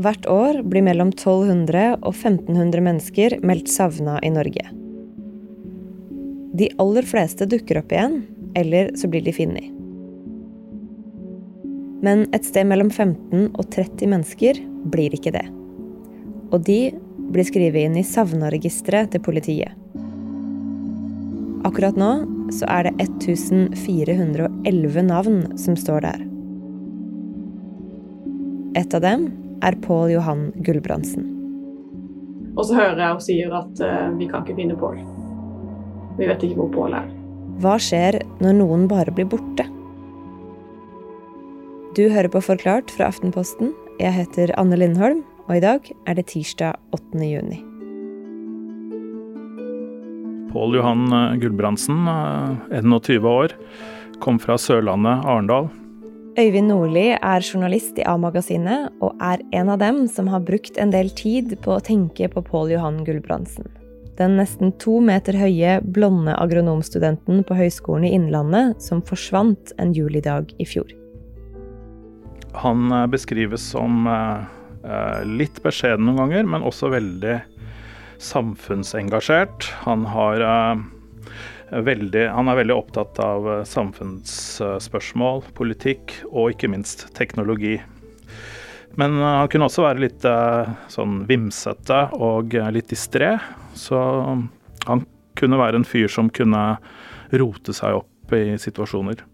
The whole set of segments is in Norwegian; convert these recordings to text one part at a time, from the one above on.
Hvert år blir mellom 1200 og 1500 mennesker meldt savna i Norge. De aller fleste dukker opp igjen, eller så blir de funnet. Men et sted mellom 15 og 30 mennesker blir ikke det. Og de blir skrevet inn i savna-registeret til politiet. Akkurat nå så er det 1411 navn som står der. Et av dem er Pål Johan Gulbrandsen. Og så hører jeg hun sier at uh, vi kan ikke finne Pål. Vi vet ikke hvor Pål er. Hva skjer når noen bare blir borte? Du hører på Forklart fra Aftenposten. Jeg heter Anne Lindholm, og i dag er det tirsdag 8. juni. Pål Johan eh, Gulbrandsen, 21 eh, år, kom fra Sørlandet, Arendal, Øyvind Nordli er journalist i A-magasinet, og er en av dem som har brukt en del tid på å tenke på Pål Johan Gulbrandsen. Den nesten to meter høye, blonde agronomstudenten på Høgskolen i Innlandet som forsvant en julidag i fjor. Han eh, beskrives som eh, eh, litt beskjeden noen ganger, men også veldig samfunnsengasjert. Han har veldig, han er veldig opptatt av eh, samfunnsspørsmål, politikk og ikke minst teknologi. Men eh, han kunne også være litt eh, sånn vimsete og litt distré. Så han kunne være en fyr som kunne rote seg opp i situasjoner.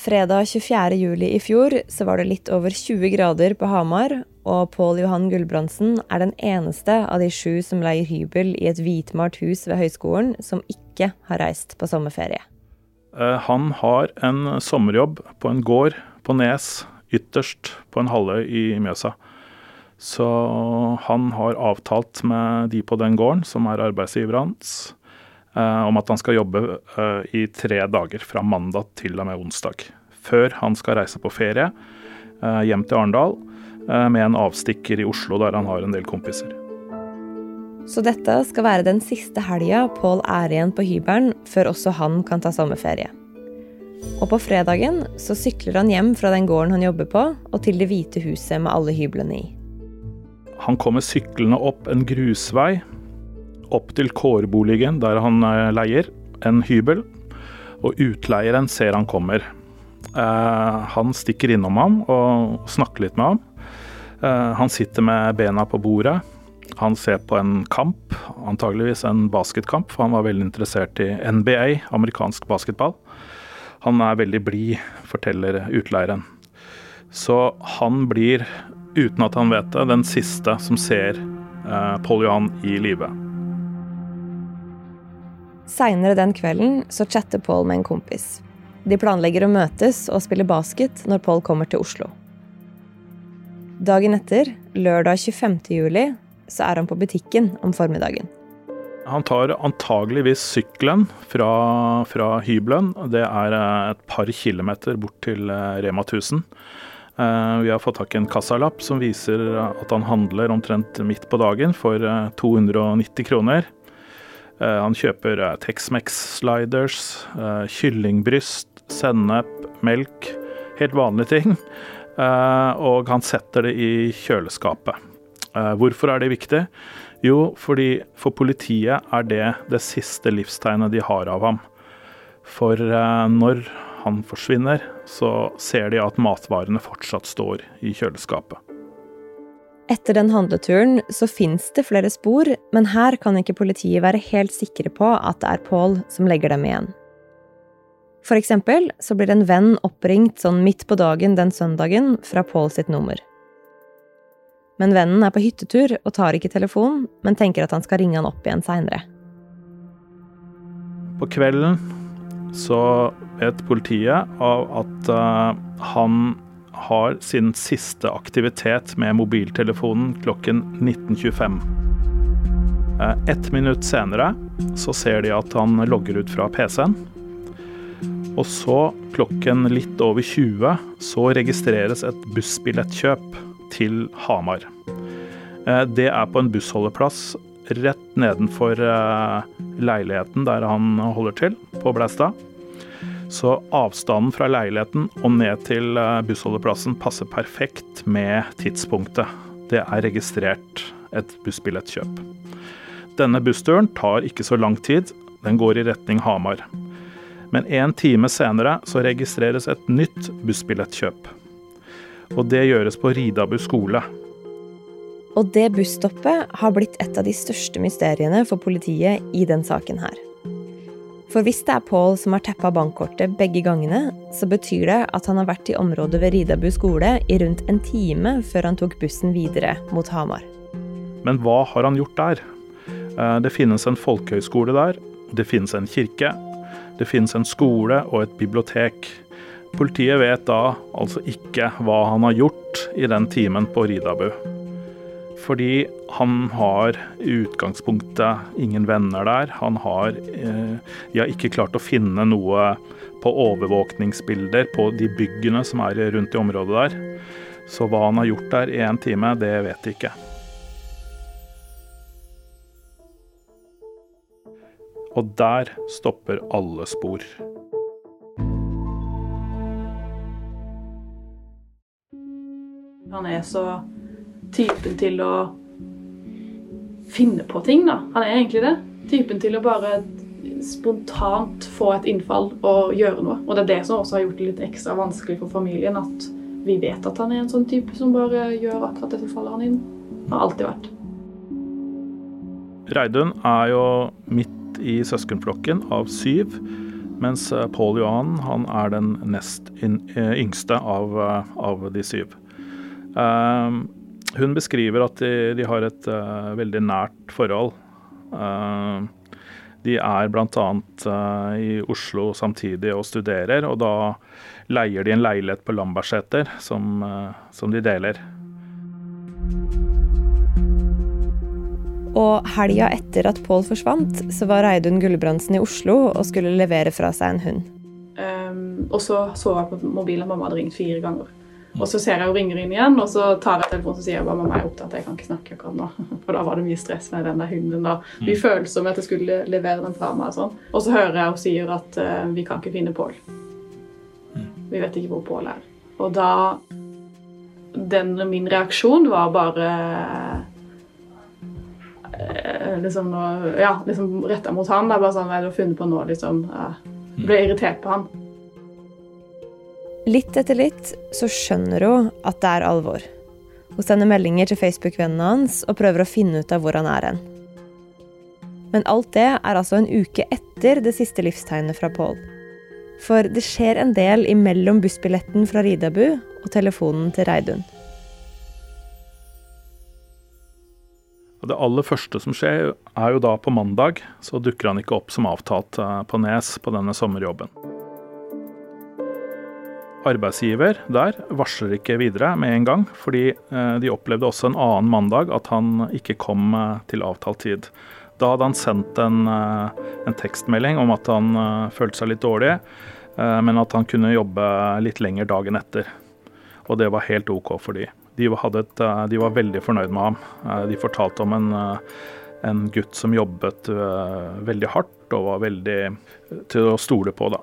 Fredag 24.07 i fjor så var det litt over 20 grader på Hamar, og Pål Johan Gulbrandsen er den eneste av de sju som leier hybel i et hvitmalt hus ved høyskolen, som ikke har reist på sommerferie. Eh, han har en sommerjobb på en gård på Nes, ytterst på en halvøy i Mjøsa. Så han har avtalt med de på den gården, som er arbeidsgiver hans, Eh, om at han skal jobbe eh, i tre dager, fra mandag til og med onsdag. Før han skal reise på ferie hjem til Arendal med en avstikker i Oslo, der han har en del kompiser. Så dette skal være den siste helga Pål er igjen på hybelen, før også han kan ta sommerferie. Og på fredagen så sykler han hjem fra den gården han jobber på, og til Det hvite huset med alle hyblene i. Han kommer syklende opp en grusvei opp til kårboligen, der han eh, leier en hybel. Og utleieren ser han kommer. Eh, han stikker innom ham og snakker litt med ham. Eh, han sitter med bena på bordet. Han ser på en kamp, antageligvis en basketkamp, for han var veldig interessert i NBA, amerikansk basketball. Han er veldig blid, forteller utleieren. Så han blir, uten at han vet det, den siste som ser eh, Paul Johan i live. Seinere den kvelden så chatter Paul med en kompis. De planlegger å møtes og spille basket når Paul kommer til Oslo. Dagen etter, lørdag 25. juli, så er han på butikken om formiddagen. Han tar antageligvis sykkelen fra, fra hybelen. Det er eh, et par kilometer bort til eh, Rema 1000. Eh, vi har fått tak i en kassalapp som viser at han handler omtrent midt på dagen for 290 kroner. Han kjøper Tex-Mex-sliders, kyllingbryst, sennep, melk. Helt vanlige ting. Og han setter det i kjøleskapet. Hvorfor er det viktig? Jo, fordi for politiet er det det siste livstegnet de har av ham. For når han forsvinner, så ser de at matvarene fortsatt står i kjøleskapet. Etter den handleturen så fins det flere spor, men her kan ikke politiet være helt sikre på at det er Paul som legger dem igjen. For eksempel så blir en venn oppringt sånn midt på dagen den søndagen fra Paul sitt nummer. Men vennen er på hyttetur og tar ikke telefonen, men tenker at han skal ringe han opp igjen seinere. På kvelden så vet politiet at uh, han har sin siste aktivitet med mobiltelefonen klokken 19.25. Eh, ett minutt senere så ser de at han logger ut fra PC-en. Og så, klokken litt over 20, så registreres et bussbillettkjøp til Hamar. Eh, det er på en bussholdeplass rett nedenfor eh, leiligheten der han holder til, på Blæstad. Så avstanden fra leiligheten og ned til eh, bussholdeplassen passer perfekt med tidspunktet. Det er registrert et bussbillettkjøp. Denne bussturen tar ikke så lang tid, den går i retning Hamar. Men en time senere så registreres et nytt bussbillettkjøp. Og det gjøres på Ridabu skole. Og det busstoppet har blitt et av de største mysteriene for politiet i den saken her. For hvis det er Pål som har tappa bankkortet begge gangene, så betyr det at han har vært i området ved Ridabu skole i rundt en time før han tok bussen videre mot Hamar. Men hva har han gjort der? Eh, det finnes en folkehøyskole der, det finnes en kirke, det finnes en skole og et bibliotek. Politiet vet da altså ikke hva han har gjort i den timen på Ridabu. Fordi han har i utgangspunktet ingen venner der. Han har eh, De har ikke klart å finne noe på overvåkningsbilder på de byggene som er rundt i området der. Så hva han har gjort der i en time, det vet de ikke. Og der stopper alle spor. Han er så typen til å finne på ting, da. Han er egentlig det. Typen til å bare spontant få et innfall og gjøre noe. Og det er det som også har gjort det litt ekstra vanskelig for familien. At vi vet at han er en sånn type som bare gjør akkurat det som faller han inn. Har alltid vært. Reidun er jo midt i søskenflokken av syv, mens Pål Johan han er den nest eh, yngste av, eh, av de syv. Um, hun beskriver at de, de har et uh, veldig nært forhold. Uh, de er bl.a. Uh, i Oslo samtidig og studerer, og da leier de en leilighet på Lambertseter som, uh, som de deler. Og helga etter at Pål forsvant, så var Reidun Gulbrandsen i Oslo og skulle levere fra seg en hund. Um, og så så jeg på mobilen at mamma hadde ringt fire ganger. Og så ser jeg hun ringer inn igjen, og så tar jeg telefonen og sier at bare mamma er opptatt, jeg kan ikke snakke akkurat nå. For da var det mye stress med den der hunden. da. Mye mm. følelser med at jeg skulle levere den fra meg. Og sånn. Og så hører jeg hun sier at uh, vi kan ikke finne Pål. Mm. Vi vet ikke hvor Pål er. Og da den, Min reaksjon var bare uh, liksom, ja, liksom retta mot han. Da, bare sånn, Hva er det du har funnet på nå? liksom. Uh, ble irritert på han. Litt etter litt så skjønner hun at det er alvor. Hun sender meldinger til Facebook-vennene hans og prøver å finne ut av hvor han er hen. Men alt det er altså en uke etter det siste livstegnet fra Paul. For det skjer en del imellom bussbilletten fra Ridabu og telefonen til Reidun. Det aller første som skjer, er jo da på mandag. Så dukker han ikke opp som avtalt eh, på Nes på denne sommerjobben. Arbeidsgiver der varsler ikke videre med en gang, fordi eh, de opplevde også en annen mandag at han ikke kom eh, til avtalt tid. Da hadde han sendt en, eh, en tekstmelding om at han følte seg litt dårlig, men at han kunne jobbe litt lenger dagen etter. Og det var helt OK for de. De, et, de var veldig fornøyd med ham. De fortalte om en, en gutt som jobbet veldig hardt og var veldig til å stole på, da.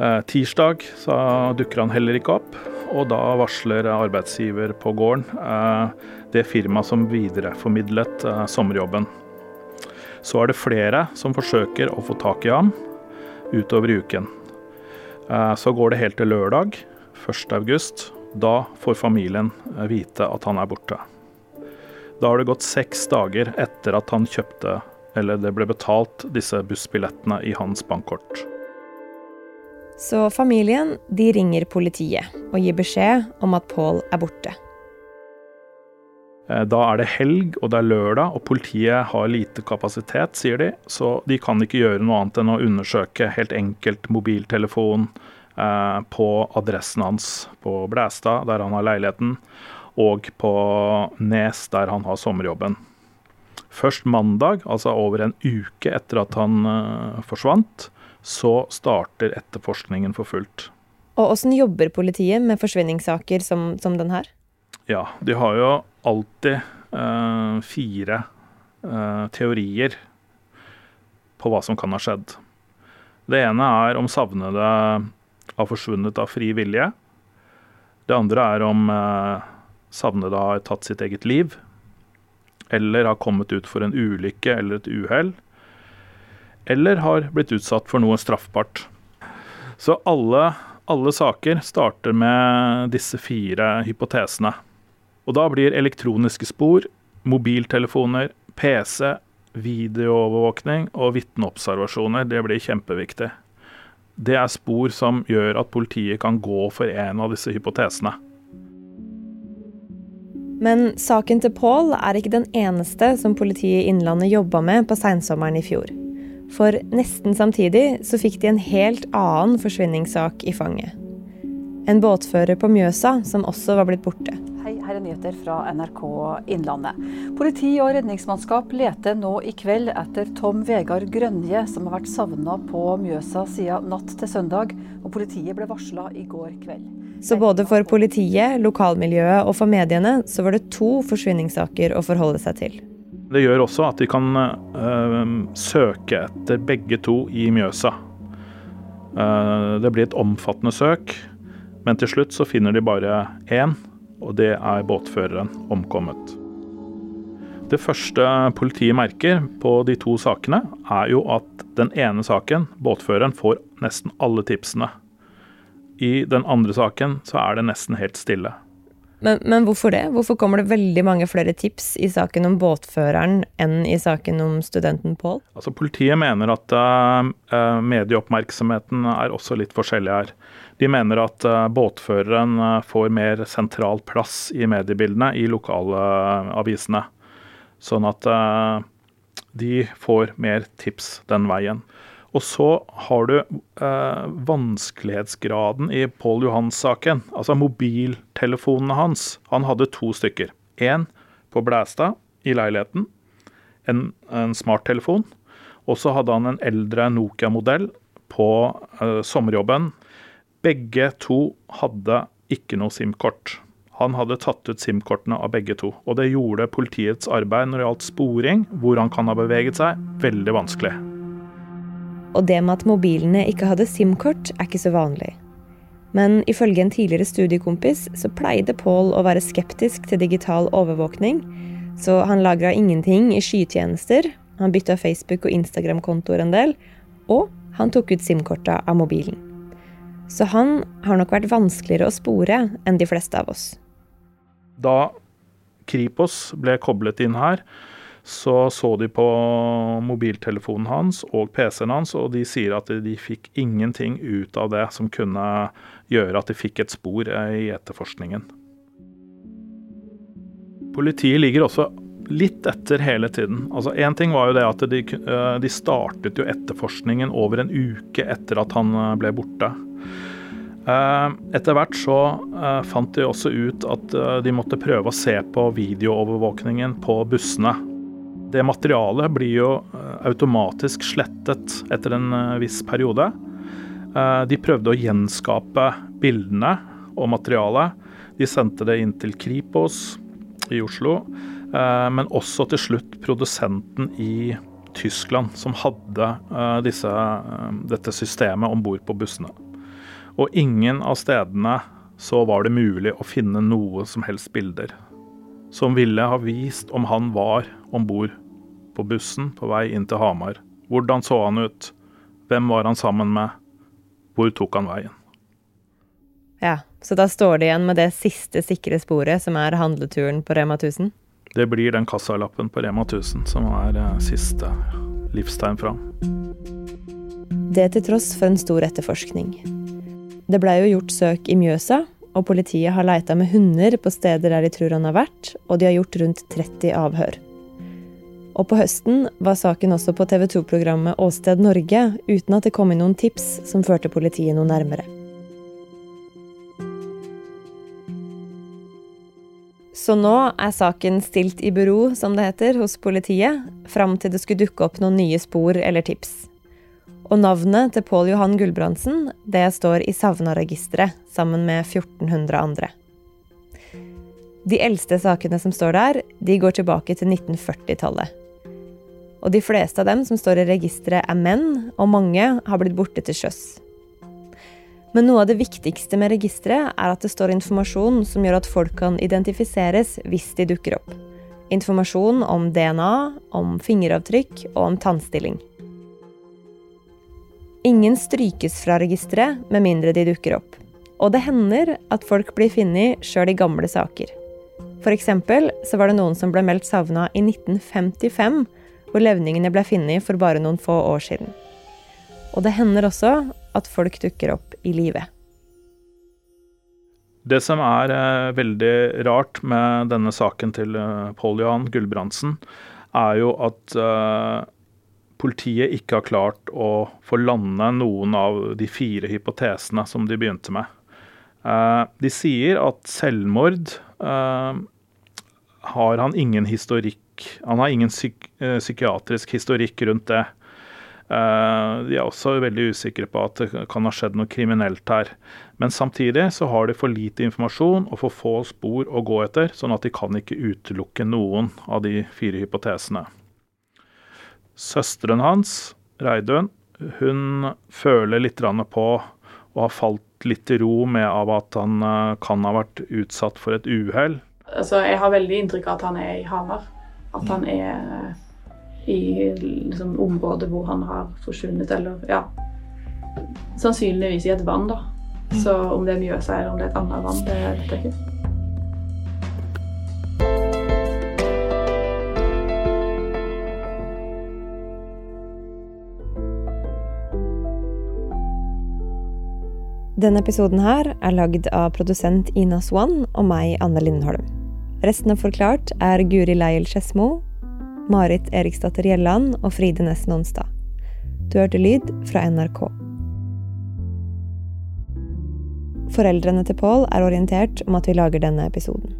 Eh, tirsdag dukker han heller ikke opp, og da varsler arbeidsgiver på gården eh, det firmaet som videreformidlet eh, sommerjobben. Så er det flere som forsøker å få tak i ham utover i uken. Så går det helt til lørdag, 1.8. Da får familien vite at han er borte. Da har det gått seks dager etter at han kjøpte, eller det ble betalt, disse bussbillettene i hans bankkort. Så familien de ringer politiet og gir beskjed om at Paul er borte. Eh, da er det helg og det er lørdag, og politiet har lite kapasitet, sier de. Så de kan ikke gjøre noe annet enn å undersøke helt enkelt mobiltelefon eh, på adressen hans på Blæstad, der han har leiligheten, og på Nes, der han har sommerjobben. Først mandag, altså over en uke etter at han eh, forsvant, så starter etterforskningen for fullt. Og Hvordan jobber politiet med forsvinningssaker som, som den her? Ja, de har jo alltid eh, fire eh, teorier på hva som kan ha skjedd. Det ene er om savnede har forsvunnet av fri vilje. Det andre er om eh, savnede har tatt sitt eget liv. Eller har kommet ut for en ulykke eller et uhell. Eller har blitt utsatt for noe straffbart. Så alle, alle saker starter med disse fire hypotesene. Og da blir elektroniske spor, mobiltelefoner, PC, videoovervåkning og vitneobservasjoner det blir kjempeviktig. Det er spor som gjør at politiet kan gå for en av disse hypotesene. Men saken til Paul er ikke den eneste som politiet i Innlandet jobba med på seinsommeren i fjor. For nesten samtidig så fikk de en helt annen forsvinningssak i fanget. En båtfører på Mjøsa som også var blitt borte. Hei, her er nyheter fra NRK Innlandet. Politi og redningsmannskap leter nå i kveld etter Tom Vegard Grønje, som har vært savna på Mjøsa siden natt til søndag. og Politiet ble varsla i går kveld. Så både for politiet, lokalmiljøet og for mediene så var det to forsvinningssaker å forholde seg til. Det gjør også at de kan øh, søke etter begge to i Mjøsa. Uh, det blir et omfattende søk, men til slutt så finner de bare én, og det er båtføreren omkommet. Det første politiet merker på de to sakene, er jo at den ene saken, båtføreren, får nesten alle tipsene. I den andre saken så er det nesten helt stille. Men, men, hvorfor det? Hvorfor kommer det veldig mange flere tips i saken om båtføreren enn i saken om studenten Pål? Altså, politiet mener at uh, medieoppmerksomheten er også litt forskjellig her. De mener at uh, båtføreren uh, får mer sentral plass i mediebildene i lokalavisene. Sånn at de får mer tips den veien. Og så har du eh, vanskelighetsgraden i Pål Johans-saken. Altså mobiltelefonene hans. Han hadde to stykker. Én på Blæstad i leiligheten. En, en smarttelefon. Og så hadde han en eldre Nokia-modell på eh, sommerjobben. Begge to hadde ikke noe SIM-kort. Han hadde tatt ut SIM-kortene av begge to. Og det gjorde politiets arbeid når det gjaldt sporing, hvor han kan ha beveget seg, veldig vanskelig. Og det med at mobilene ikke hadde SIM-kort, er ikke så vanlig. Men ifølge en tidligere studiekompis så pleide Paul å være skeptisk til digital overvåkning, så han lagra ingenting i skytjenester, han bytta Facebook- og Instagram-kontoer en del, og han tok ut SIM-korta av mobilen. Så han har nok vært vanskeligere å spore enn de fleste av oss. Da Kripos ble koblet inn her, så så de på mobiltelefonen hans og PC-en hans, og de sier at de fikk ingenting ut av det som kunne gjøre at de fikk et spor i etterforskningen. Politiet ligger også litt etter hele tiden. Altså Én ting var jo det at de, eh, de, startet jo etterforskningen over en uke etter at han eh, ble borte. Eh, etter hvert så fant de også ut at de måtte prøve å se på videoovervåkningen på bussene. Det materialet blir jo eh, automatisk slettet etter en eh, viss periode. Eh, de prøvde å gjenskape bildene og materialet. De sendte det inn til Kripos i Oslo, men også til slutt produsenten i Tyskland, som hadde disse, dette systemet om bord på bussene. Og ingen av stedene så var det mulig å finne noe som helst bilder som ville ha vist om han var om bord på bussen på vei inn til Hamar. Hvordan så han ut? Hvem var han sammen med? Hvor tok han veien? Ja, Så da står det igjen med det siste sikre sporet, som er handleturen på Rema 1000? Det blir den kassalappen på Rema 1000 som er eh, siste livstegn fra. Det til tross for en stor etterforskning. Det blei jo gjort søk i Mjøsa, og politiet har leita med hunder på steder der de tror han har vært, og de har gjort rundt 30 avhør. Og på høsten var saken også på TV 2-programmet Åsted Norge, uten at det kom inn noen tips som førte politiet noe nærmere. Så nå er saken stilt i bero, som det heter, hos politiet, fram til det skulle dukke opp noen nye spor eller tips. Og navnet til Pål Johan Gulbrandsen det står i savna-registeret sammen med 1400 andre. De eldste sakene som står der, de går tilbake til 1940-tallet. Og de fleste av dem som står i registeret, er menn, og mange har blitt borte til sjøs. Men noe av det viktigste med registeret er at det står informasjon som gjør at folk kan identifiseres hvis de dukker opp. Informasjon om DNA, om fingeravtrykk og om tannstilling. Ingen strykes fra registeret med mindre de dukker opp. Og det hender at folk blir funnet sjøl i gamle saker. F.eks. så var det noen som ble meldt savna i 1955, hvor levningene ble funnet for bare noen få år siden. Og det hender også at folk dukker opp i live. Det som er eh, veldig rart med denne saken til eh, Pål Johan Gulbrandsen, er jo at eh, politiet ikke har klart å få lande noen av de fire hypotesene som de begynte med. De sier at selvmord har han ingen historikk Han har ingen psyk eh, psykiatrisk historikk rundt det. De er også veldig usikre på at det kan ha skjedd noe kriminelt her. Men samtidig så har de for lite informasjon og for få spor å gå etter, sånn at de kan ikke utelukke noen av de fire hypotesene. Søsteren hans, Reidun, hun føler litt på og har falt litt til ro med av at han eh, kan ha vært utsatt for et uhell. Altså, jeg har veldig inntrykk av at han er i Hamar. At han er eh, i liksom, området hvor han har forsvunnet, eller ja Sannsynligvis i et vann, da. Så om det er Mjøsa eller om det er et annet vann, det vet jeg ikke. Denne episoden her er lagd av produsent Ina Swann og meg, Anne Lindholm. Resten av Forklart er Guri Leiel Skedsmo, Marit Eriksdatter Gjelland og Fride Næss Nonstad. Du hørte lyd fra NRK. Foreldrene til Pål er orientert om at vi lager denne episoden.